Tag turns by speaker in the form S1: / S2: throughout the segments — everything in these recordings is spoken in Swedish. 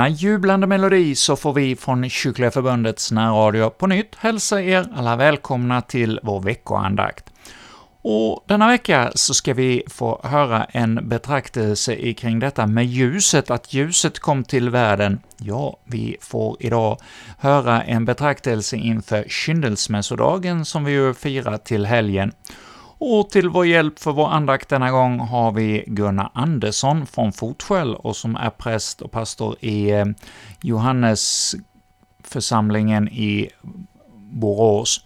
S1: denna jublande melodi så får vi från Kyrkliga Förbundets närradio på nytt hälsa er alla välkomna till vår veckoandakt. Och denna vecka så ska vi få höra en betraktelse kring detta med ljuset, att ljuset kom till världen. Ja, vi får idag höra en betraktelse inför kyndelsmässodagen som vi ju firar till helgen. Och till vår hjälp för vår andakt denna gång har vi Gunnar Andersson från Fotskäll och som är präst och pastor i eh, Johannesförsamlingen i Borås.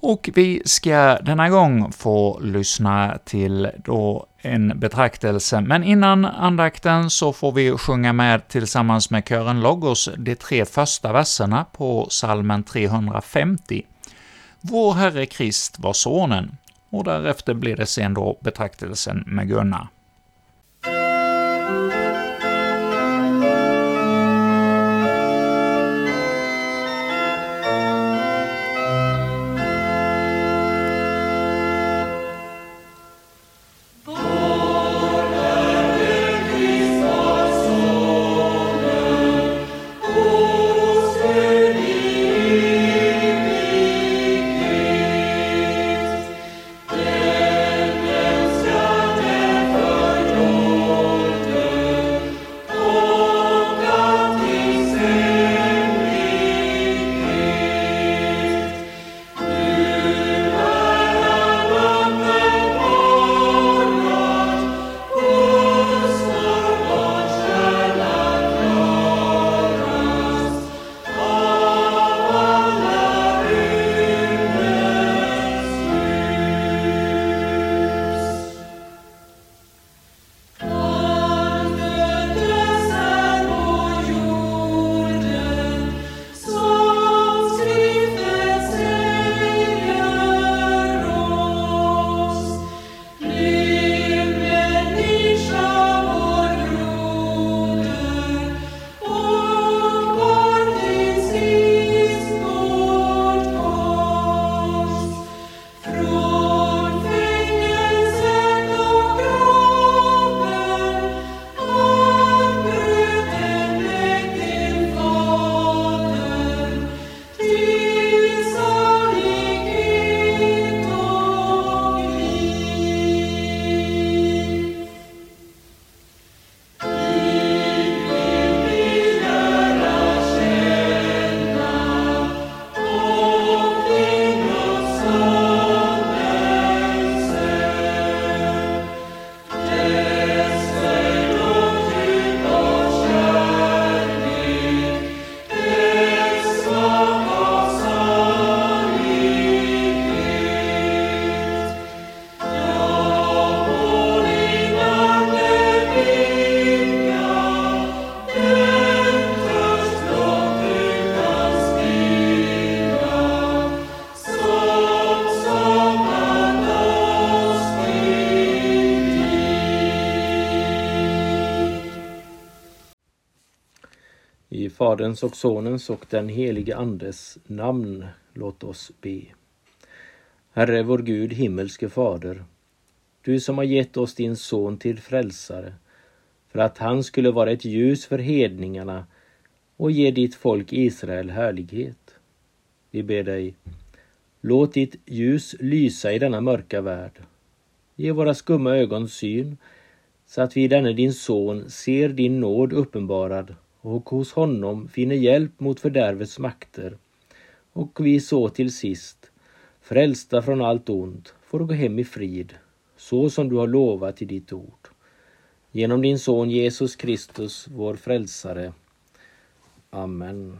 S1: Och vi ska denna gång få lyssna till då en betraktelse, men innan andakten så får vi sjunga med tillsammans med kören Logos de tre första verserna på salmen 350. Vår Herre Krist var Sonen, och därefter blir det sen då betraktelsen med Gunnar.
S2: Faderns och Sonens och den helige Andes namn. Låt oss be. Herre vår Gud, himmelske Fader, du som har gett oss din son till frälsare, för att han skulle vara ett ljus för hedningarna och ge ditt folk Israel härlighet. Vi ber dig, låt ditt ljus lysa i denna mörka värld. Ge våra skumma ögon syn, så att vi i denne din son ser din nåd uppenbarad och hos honom finner hjälp mot fördärvets makter och vi så till sist, frälsta från allt ont, får gå hem i frid, så som du har lovat i ditt ord. Genom din son Jesus Kristus, vår frälsare. Amen.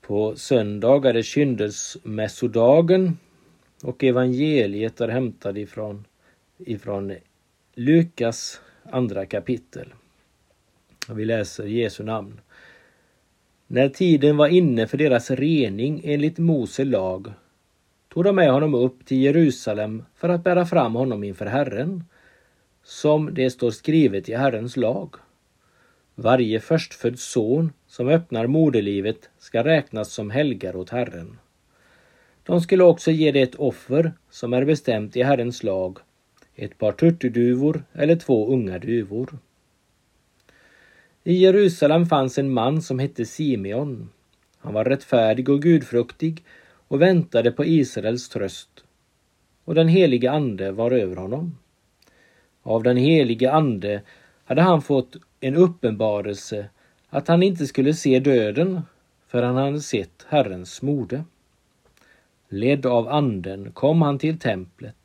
S2: På söndag är det kyndelsmässodagen och evangeliet är hämtat ifrån, ifrån Lukas andra kapitel. Vi läser Jesu namn. När tiden var inne för deras rening enligt Mose lag tog de med honom upp till Jerusalem för att bära fram honom inför Herren, som det står skrivet i Herrens lag. Varje förstfödd son som öppnar moderlivet ska räknas som helgar åt Herren. De skulle också ge det ett offer som är bestämt i Herrens lag, ett par turturduvor eller två unga duvor. I Jerusalem fanns en man som hette Simeon. Han var rättfärdig och gudfruktig och väntade på Israels tröst. Och den helige ande var över honom. Av den helige ande hade han fått en uppenbarelse att han inte skulle se döden förrän han hade sett Herrens mode. Ledd av anden kom han till templet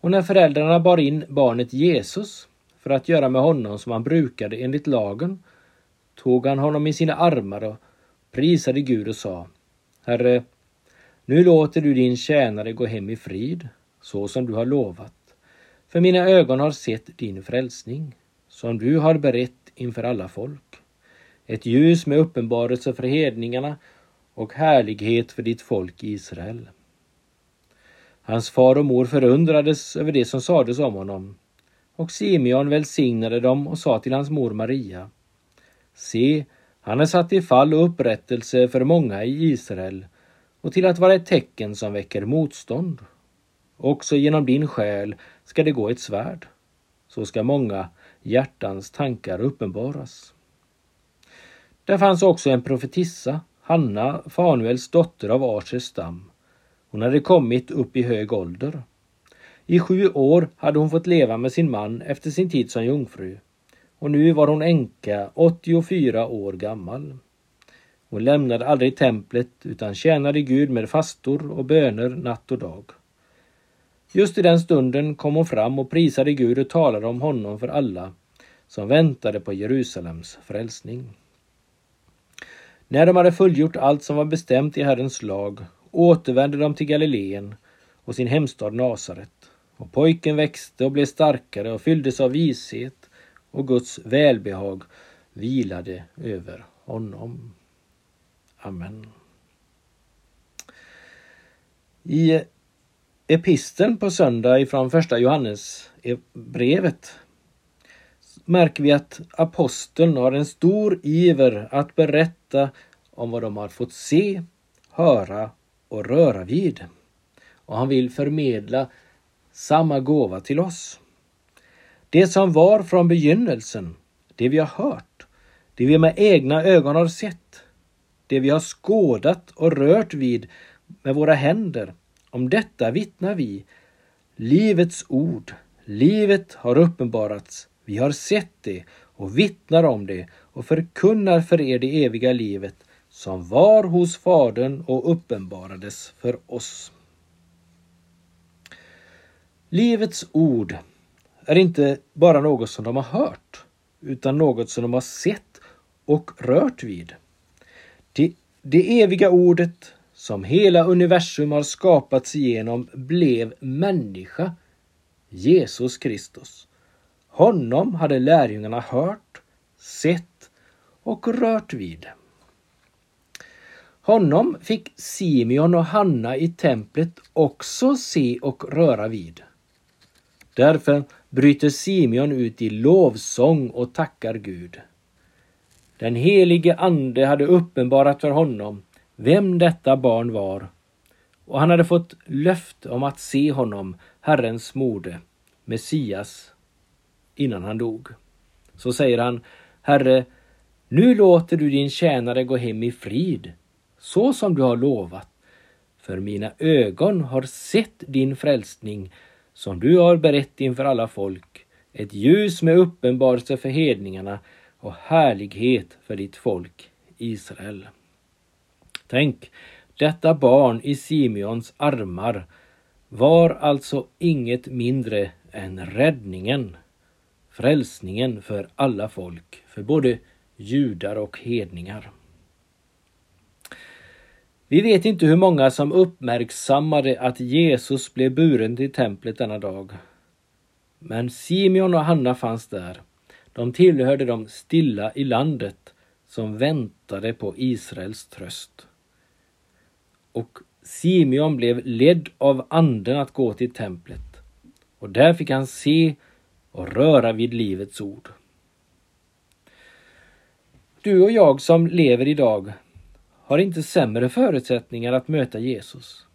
S2: och när föräldrarna bar in barnet Jesus för att göra med honom som han brukade enligt lagen tog han honom i sina armar och prisade Gud och sa Herre, nu låter du din tjänare gå hem i frid, så som du har lovat. För mina ögon har sett din frälsning, som du har berett inför alla folk. Ett ljus med uppenbarelse för hedningarna och härlighet för ditt folk Israel. Hans far och mor förundrades över det som sades om honom. Och Simeon välsignade dem och sa till hans mor Maria. Se, han är satt i fall och upprättelse för många i Israel och till att vara ett tecken som väcker motstånd. Också genom din själ ska det gå ett svärd. Så ska många hjärtans tankar uppenbaras. Där fanns också en profetissa, Hanna, Fanuels dotter av Asers stam. Hon hade kommit upp i hög ålder. I sju år hade hon fått leva med sin man efter sin tid som jungfru och nu var hon änka, 84 år gammal. Hon lämnade aldrig templet utan tjänade Gud med fastor och böner natt och dag. Just i den stunden kom hon fram och prisade Gud och talade om honom för alla som väntade på Jerusalems frälsning. När de hade fullgjort allt som var bestämt i Herrens lag återvände de till Galileen och sin hemstad Nasaret. Och pojken växte och blev starkare och fylldes av vishet och Guds välbehag vilade över honom. Amen. I episten på söndag ifrån första Johannes brevet märker vi att aposteln har en stor iver att berätta om vad de har fått se, höra och röra vid. Och han vill förmedla samma gåva till oss. Det som var från begynnelsen, det vi har hört, det vi med egna ögon har sett, det vi har skådat och rört vid med våra händer, om detta vittnar vi. Livets ord, livet har uppenbarats, vi har sett det och vittnar om det och förkunnar för er det eviga livet som var hos Fadern och uppenbarades för oss. Livets ord är inte bara något som de har hört, utan något som de har sett och rört vid. Det, det eviga ordet som hela universum har skapats igenom blev människa, Jesus Kristus. Honom hade lärjungarna hört, sett och rört vid. Honom fick Simeon och Hanna i templet också se och röra vid. Därför bryter Simeon ut i lovsång och tackar Gud. Den helige Ande hade uppenbarat för honom vem detta barn var och han hade fått löfte om att se honom, Herrens mode, Messias, innan han dog. Så säger han, Herre, nu låter du din tjänare gå hem i frid, så som du har lovat. För mina ögon har sett din frälsning som du har berett inför alla folk, ett ljus med uppenbarelse för hedningarna och härlighet för ditt folk Israel. Tänk, detta barn i Simeons armar var alltså inget mindre än räddningen, frälsningen för alla folk, för både judar och hedningar. Vi vet inte hur många som uppmärksammade att Jesus blev buren till templet denna dag. Men Simeon och Hanna fanns där. De tillhörde de stilla i landet som väntade på Israels tröst. Och Simeon blev ledd av anden att gå till templet. Och där fick han se och röra vid livets ord. Du och jag som lever idag har inte sämre förutsättningar att möta Jesus.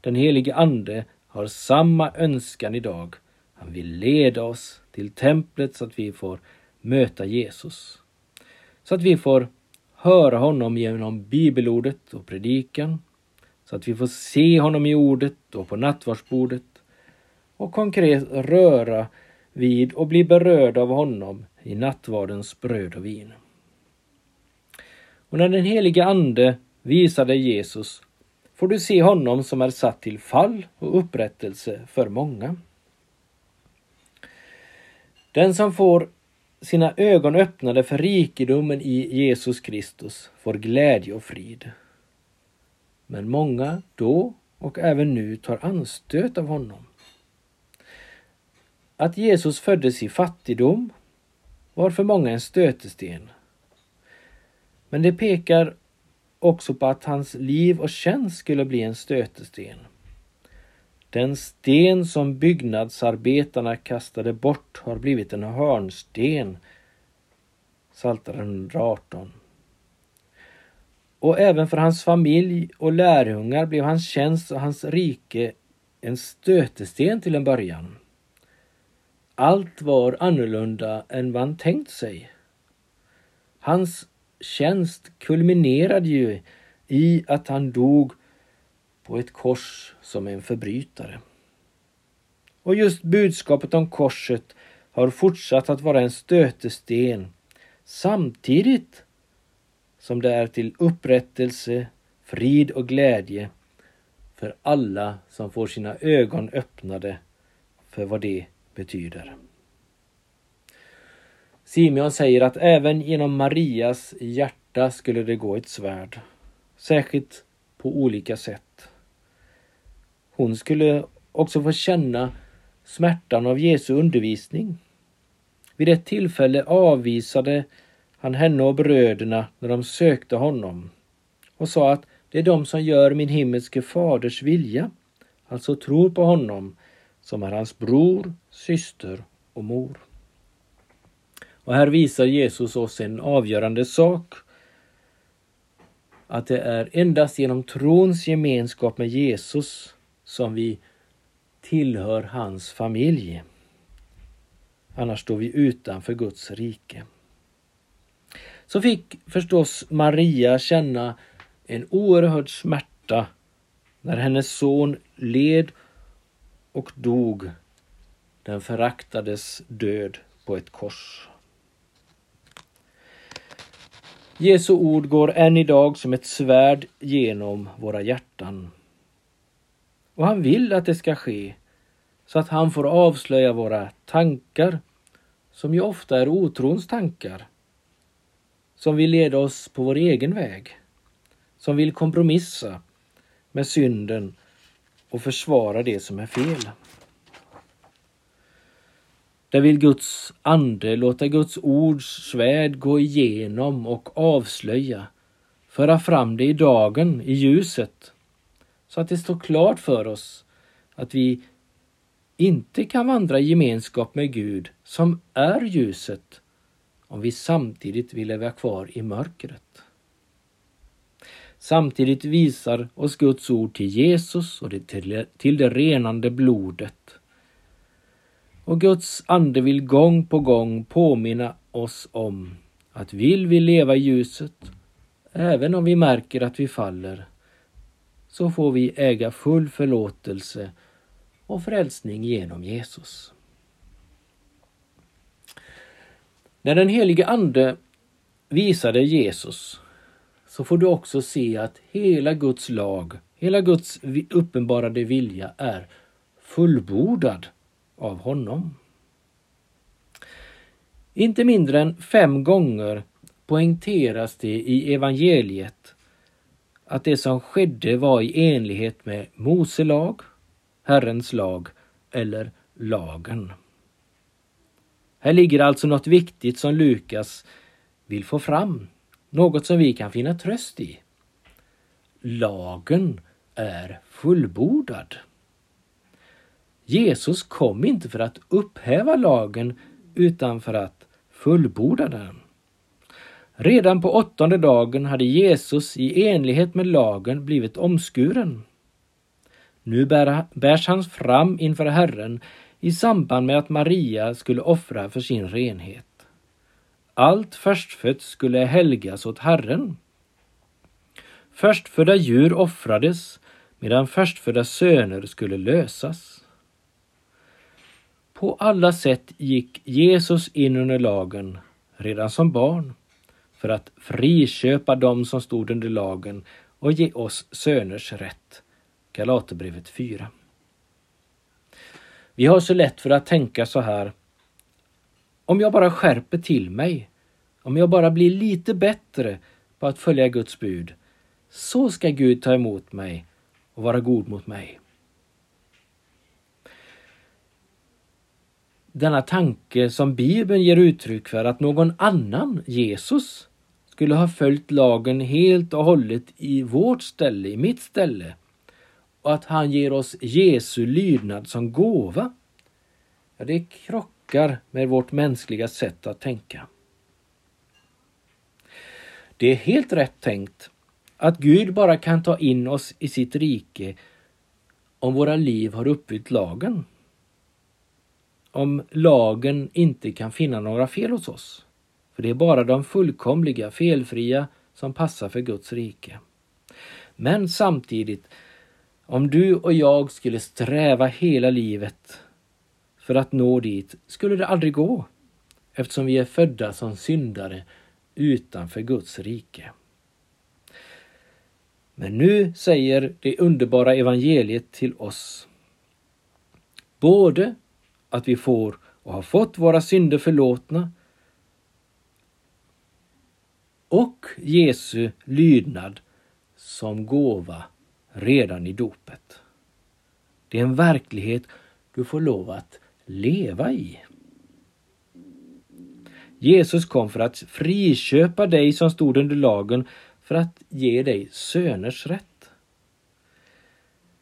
S2: Den helige Ande har samma önskan idag. Han vill leda oss till templet så att vi får möta Jesus. Så att vi får höra honom genom bibelordet och predikan. Så att vi får se honom i ordet och på nattvardsbordet och konkret röra vid och bli berörda av honom i nattvardens bröd och vin. Och när den helige Ande visar dig Jesus får du se honom som är satt till fall och upprättelse för många. Den som får sina ögon öppnade för rikedomen i Jesus Kristus får glädje och frid. Men många då och även nu tar anstöt av honom. Att Jesus föddes i fattigdom var för många en stötesten. Men det pekar också på att hans liv och tjänst skulle bli en stötesten. Den sten som byggnadsarbetarna kastade bort har blivit en hörnsten. Psaltaren 118. Och även för hans familj och lärjungar blev hans tjänst och hans rike en stötesten till en början. Allt var annorlunda än man tänkt sig. Hans tjänst kulminerade ju i att han dog på ett kors som en förbrytare. Och just budskapet om korset har fortsatt att vara en stötesten samtidigt som det är till upprättelse, frid och glädje för alla som får sina ögon öppnade för vad det betyder. Simeon säger att även genom Marias hjärta skulle det gå ett svärd, särskilt på olika sätt. Hon skulle också få känna smärtan av Jesu undervisning. Vid ett tillfälle avvisade han henne och bröderna när de sökte honom och sa att det är de som gör min himmelske faders vilja, alltså tror på honom, som är hans bror, syster och mor. Och här visar Jesus oss en avgörande sak. Att det är endast genom trons gemenskap med Jesus som vi tillhör hans familj. Annars står vi utanför Guds rike. Så fick förstås Maria känna en oerhörd smärta när hennes son led och dog den föraktades död på ett kors. Jesu ord går än idag som ett svärd genom våra hjärtan. Och han vill att det ska ske så att han får avslöja våra tankar som ju ofta är otrons tankar som vill leda oss på vår egen väg som vill kompromissa med synden och försvara det som är fel. Där vill Guds ande låta Guds ords svärd gå igenom och avslöja, föra fram det i dagen, i ljuset, så att det står klart för oss att vi inte kan vandra i gemenskap med Gud, som är ljuset, om vi samtidigt vill leva kvar i mörkret. Samtidigt visar oss Guds ord till Jesus och till det renande blodet och Guds ande vill gång på gång påminna oss om att vill vi leva i ljuset, även om vi märker att vi faller, så får vi äga full förlåtelse och frälsning genom Jesus. När den helige Ande visade Jesus så får du också se att hela Guds lag, hela Guds uppenbarade vilja är fullbordad av honom. Inte mindre än fem gånger poängteras det i evangeliet att det som skedde var i enlighet med Mose lag, Herrens lag eller lagen. Här ligger alltså något viktigt som Lukas vill få fram, något som vi kan finna tröst i. Lagen är fullbordad. Jesus kom inte för att upphäva lagen utan för att fullborda den. Redan på åttonde dagen hade Jesus i enlighet med lagen blivit omskuren. Nu bärs han fram inför Herren i samband med att Maria skulle offra för sin renhet. allt förstfött skulle helgas åt Herren. Förstfödda djur offrades medan förstfödda söner skulle lösas. På alla sätt gick Jesus in under lagen redan som barn för att friköpa dem som stod under lagen och ge oss söners rätt. Galaterbrevet 4. Vi har så lätt för att tänka så här. Om jag bara skärper till mig, om jag bara blir lite bättre på att följa Guds bud, så ska Gud ta emot mig och vara god mot mig. Denna tanke som Bibeln ger uttryck för att någon annan, Jesus, skulle ha följt lagen helt och hållet i vårt ställe, i mitt ställe, och att han ger oss Jesu lydnad som gåva, ja, det krockar med vårt mänskliga sätt att tänka. Det är helt rätt tänkt att Gud bara kan ta in oss i sitt rike om våra liv har uppfyllt lagen. Om lagen inte kan finna några fel hos oss. För det är bara de fullkomliga, felfria som passar för Guds rike. Men samtidigt, om du och jag skulle sträva hela livet för att nå dit skulle det aldrig gå eftersom vi är födda som syndare utanför Guds rike. Men nu säger det underbara evangeliet till oss både att vi får och har fått våra synder förlåtna och Jesu lydnad som gåva redan i dopet. Det är en verklighet du får lov att leva i. Jesus kom för att friköpa dig som stod under lagen för att ge dig söners rätt.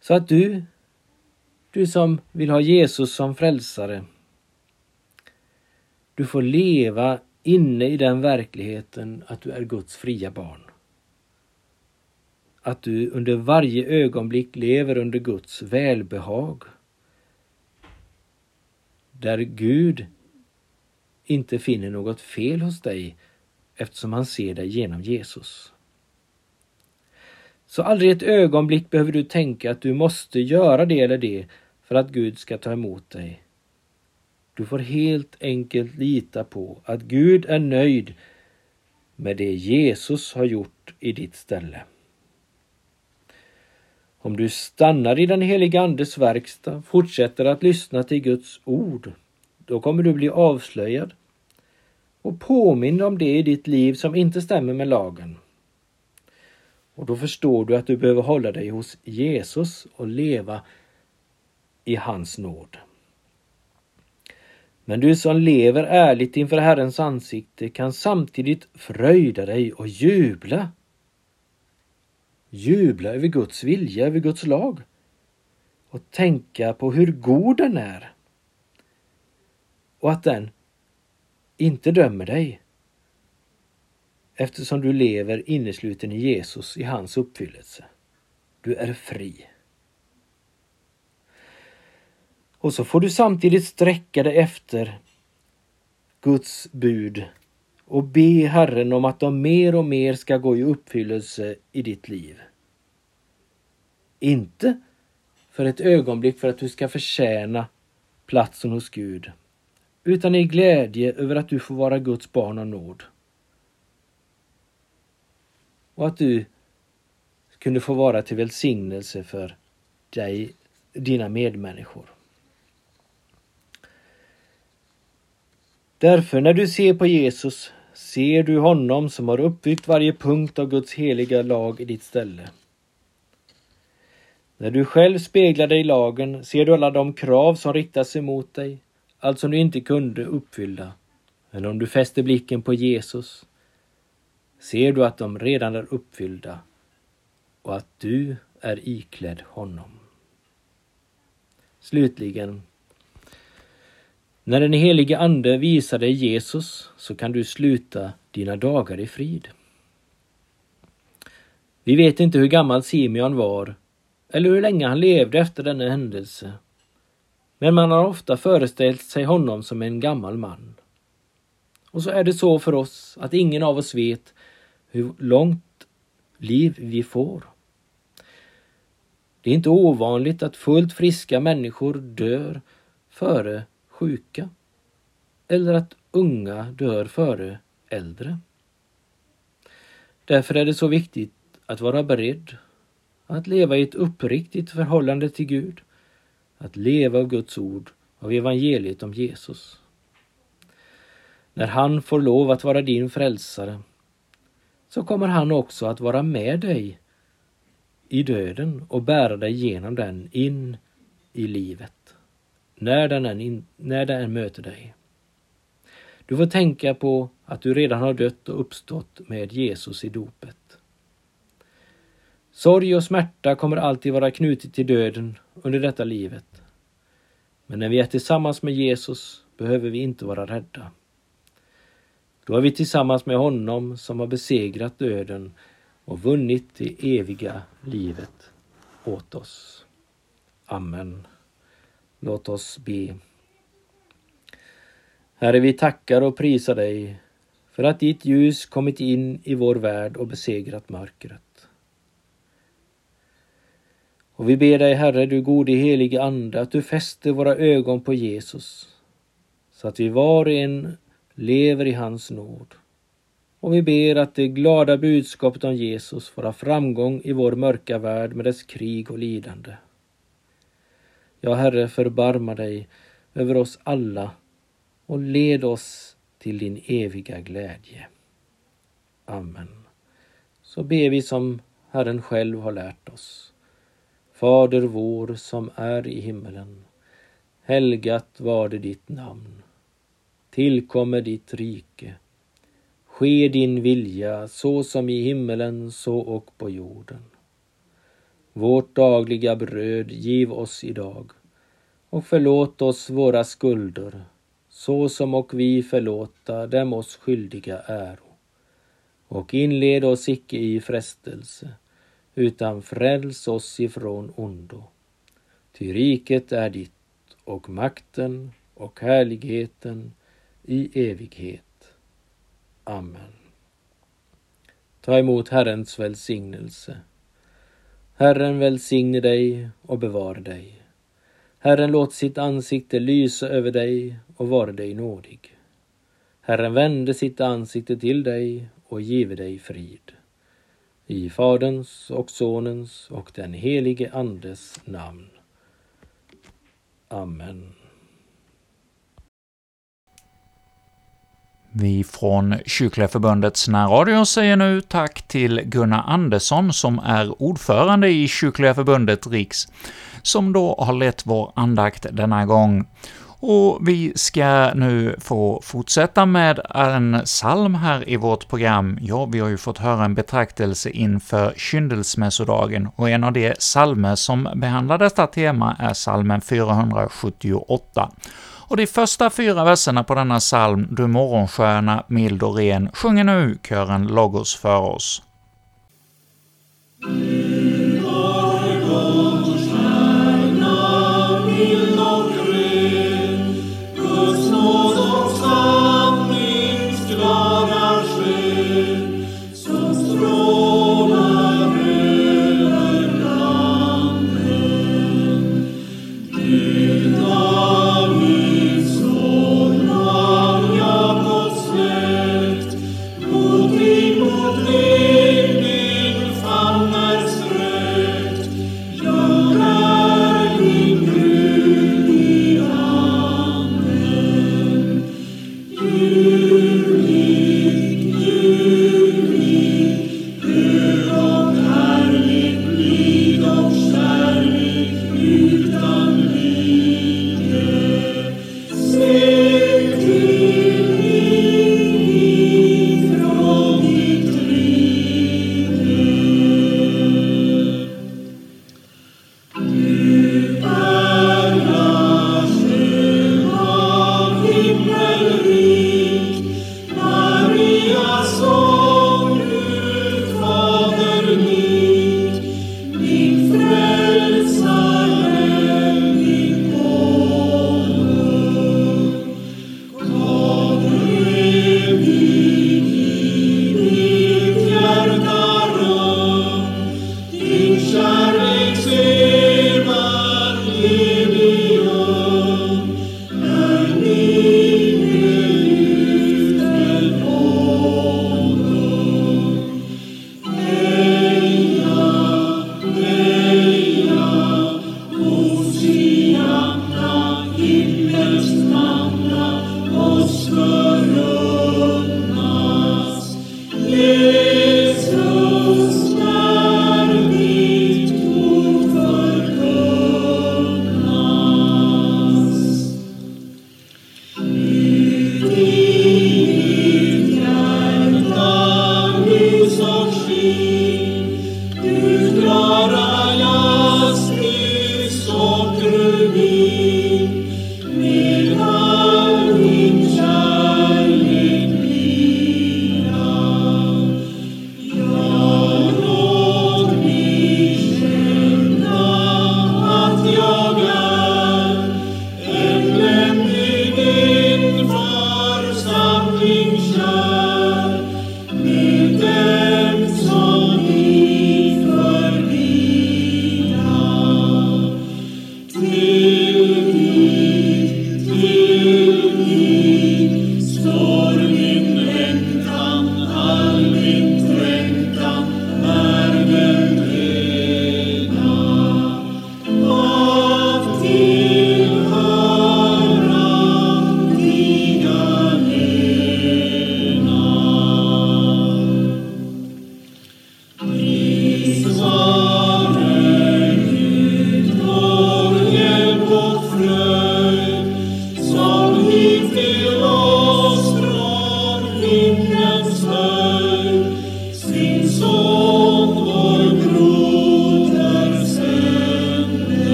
S2: Så att du, du som vill ha Jesus som frälsare, du får leva inne i den verkligheten att du är Guds fria barn. Att du under varje ögonblick lever under Guds välbehag. Där Gud inte finner något fel hos dig eftersom han ser dig genom Jesus. Så aldrig ett ögonblick behöver du tänka att du måste göra det eller det för att Gud ska ta emot dig. Du får helt enkelt lita på att Gud är nöjd med det Jesus har gjort i ditt ställe. Om du stannar i den heliga Andes verkstad, fortsätter att lyssna till Guds ord, då kommer du bli avslöjad och påmind om det i ditt liv som inte stämmer med lagen. Och då förstår du att du behöver hålla dig hos Jesus och leva i hans nåd. Men du som lever ärligt inför Herrens ansikte kan samtidigt fröjda dig och jubla. Jubla över Guds vilja, över Guds lag och tänka på hur god den är och att den inte dömer dig eftersom du lever innesluten i Jesus, i hans uppfyllelse. Du är fri. Och så får du samtidigt sträcka dig efter Guds bud och be Herren om att de mer och mer ska gå i uppfyllelse i ditt liv. Inte för ett ögonblick för att du ska förtjäna platsen hos Gud, utan i glädje över att du får vara Guds barn av nåd. Och att du kunde få vara till välsignelse för dig, dina medmänniskor. Därför när du ser på Jesus ser du honom som har uppfyllt varje punkt av Guds heliga lag i ditt ställe. När du själv speglar dig i lagen ser du alla de krav som riktas emot dig, allt som du inte kunde uppfylla. Men om du fäster blicken på Jesus ser du att de redan är uppfyllda och att du är iklädd honom. Slutligen när den helige Ande visar dig Jesus så kan du sluta dina dagar i frid. Vi vet inte hur gammal Simeon var eller hur länge han levde efter denna händelse. Men man har ofta föreställt sig honom som en gammal man. Och så är det så för oss att ingen av oss vet hur långt liv vi får. Det är inte ovanligt att fullt friska människor dör före sjuka eller att unga dör före äldre. Därför är det så viktigt att vara beredd att leva i ett uppriktigt förhållande till Gud, att leva av Guds ord, av evangeliet om Jesus. När han får lov att vara din frälsare så kommer han också att vara med dig i döden och bära dig genom den in i livet. När den, än, när den än möter dig. Du får tänka på att du redan har dött och uppstått med Jesus i dopet. Sorg och smärta kommer alltid vara knutet till döden under detta livet. Men när vi är tillsammans med Jesus behöver vi inte vara rädda. Då är vi tillsammans med honom som har besegrat döden och vunnit det eviga livet åt oss. Amen. Låt oss be. Herre, vi tackar och prisar dig för att ditt ljus kommit in i vår värld och besegrat mörkret. Och vi ber dig, Herre, du gode helige Ande, att du fäster våra ögon på Jesus, så att vi var och en lever i hans nåd. Och vi ber att det glada budskapet om Jesus får ha framgång i vår mörka värld med dess krig och lidande. Ja, Herre, förbarma dig över oss alla och led oss till din eviga glädje. Amen. Så ber vi som Herren själv har lärt oss. Fader vår som är i himmelen. Helgat var det ditt namn. Tillkommer ditt rike. Ske din vilja så som i himmelen så och på jorden. Vårt dagliga bröd giv oss idag och förlåt oss våra skulder så som och vi förlåta dem oss skyldiga äro. Och inled oss icke i frestelse, utan fräls oss ifrån ondo. Ty riket är ditt och makten och härligheten i evighet. Amen. Ta emot Herrens välsignelse. Herren välsigne dig och bevara dig. Herren låt sitt ansikte lysa över dig och vara dig nådig. Herren vände sitt ansikte till dig och give dig frid. I Faderns och Sonens och den helige Andes namn. Amen.
S3: Vi från Kyrkliga Förbundets närradio säger nu tack till Gunnar Andersson som är ordförande i Kyrkliga Förbundet Riks, som då har lett vår andakt denna gång. Och vi ska nu få fortsätta med en psalm här i vårt program. Ja, vi har ju fått höra en betraktelse inför kyndelsmässodagen, och en av de psalmer som behandlar detta tema är psalmen 478. Och de första fyra verserna på denna psalm, Du morgonstjärna, mild och ren, sjunger nu kören Logos för oss.
S1: Mm.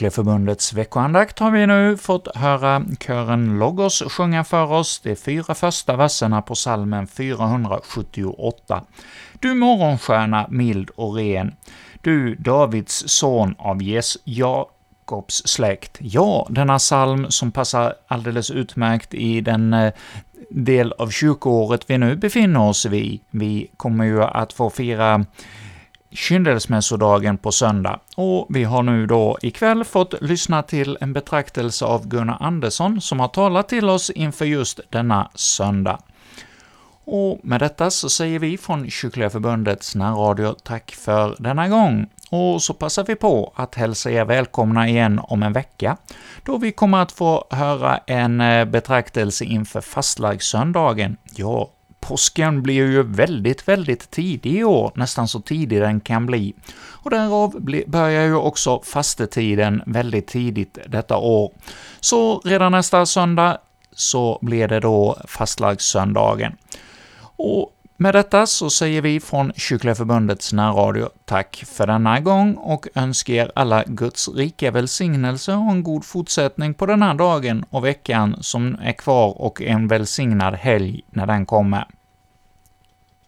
S3: Kyrkliga veckoandakt har vi nu fått höra kören Logos sjunga för oss de fyra första verserna på salmen 478. Du morgonstjärna mild och ren, du Davids son av Jes Jakobs släkt. Ja, denna psalm som passar alldeles utmärkt i den eh, del av kyrkoåret vi nu befinner oss vid. Vi kommer ju att få fira kyndelsmässodagen på söndag, och vi har nu då ikväll fått lyssna till en betraktelse av Gunnar Andersson, som har talat till oss inför just denna söndag. Och med detta så säger vi från Kyrkliga Förbundets närradio tack för denna gång, och så passar vi på att hälsa er välkomna igen om en vecka, då vi kommer att få höra en eh, betraktelse inför fastlagssöndagen. Ja, påsken blir ju väldigt, väldigt tidig i år, nästan så tidig den kan bli. Och därav börjar ju också fastetiden väldigt tidigt detta år. Så redan nästa söndag så blir det då fastlagssöndagen. Och med detta så säger vi från Kyrkliga Förbundets närradio tack för denna gång och önskar er alla Guds rika välsignelse och en god fortsättning på den här dagen och veckan som är kvar och en välsignad helg när den kommer.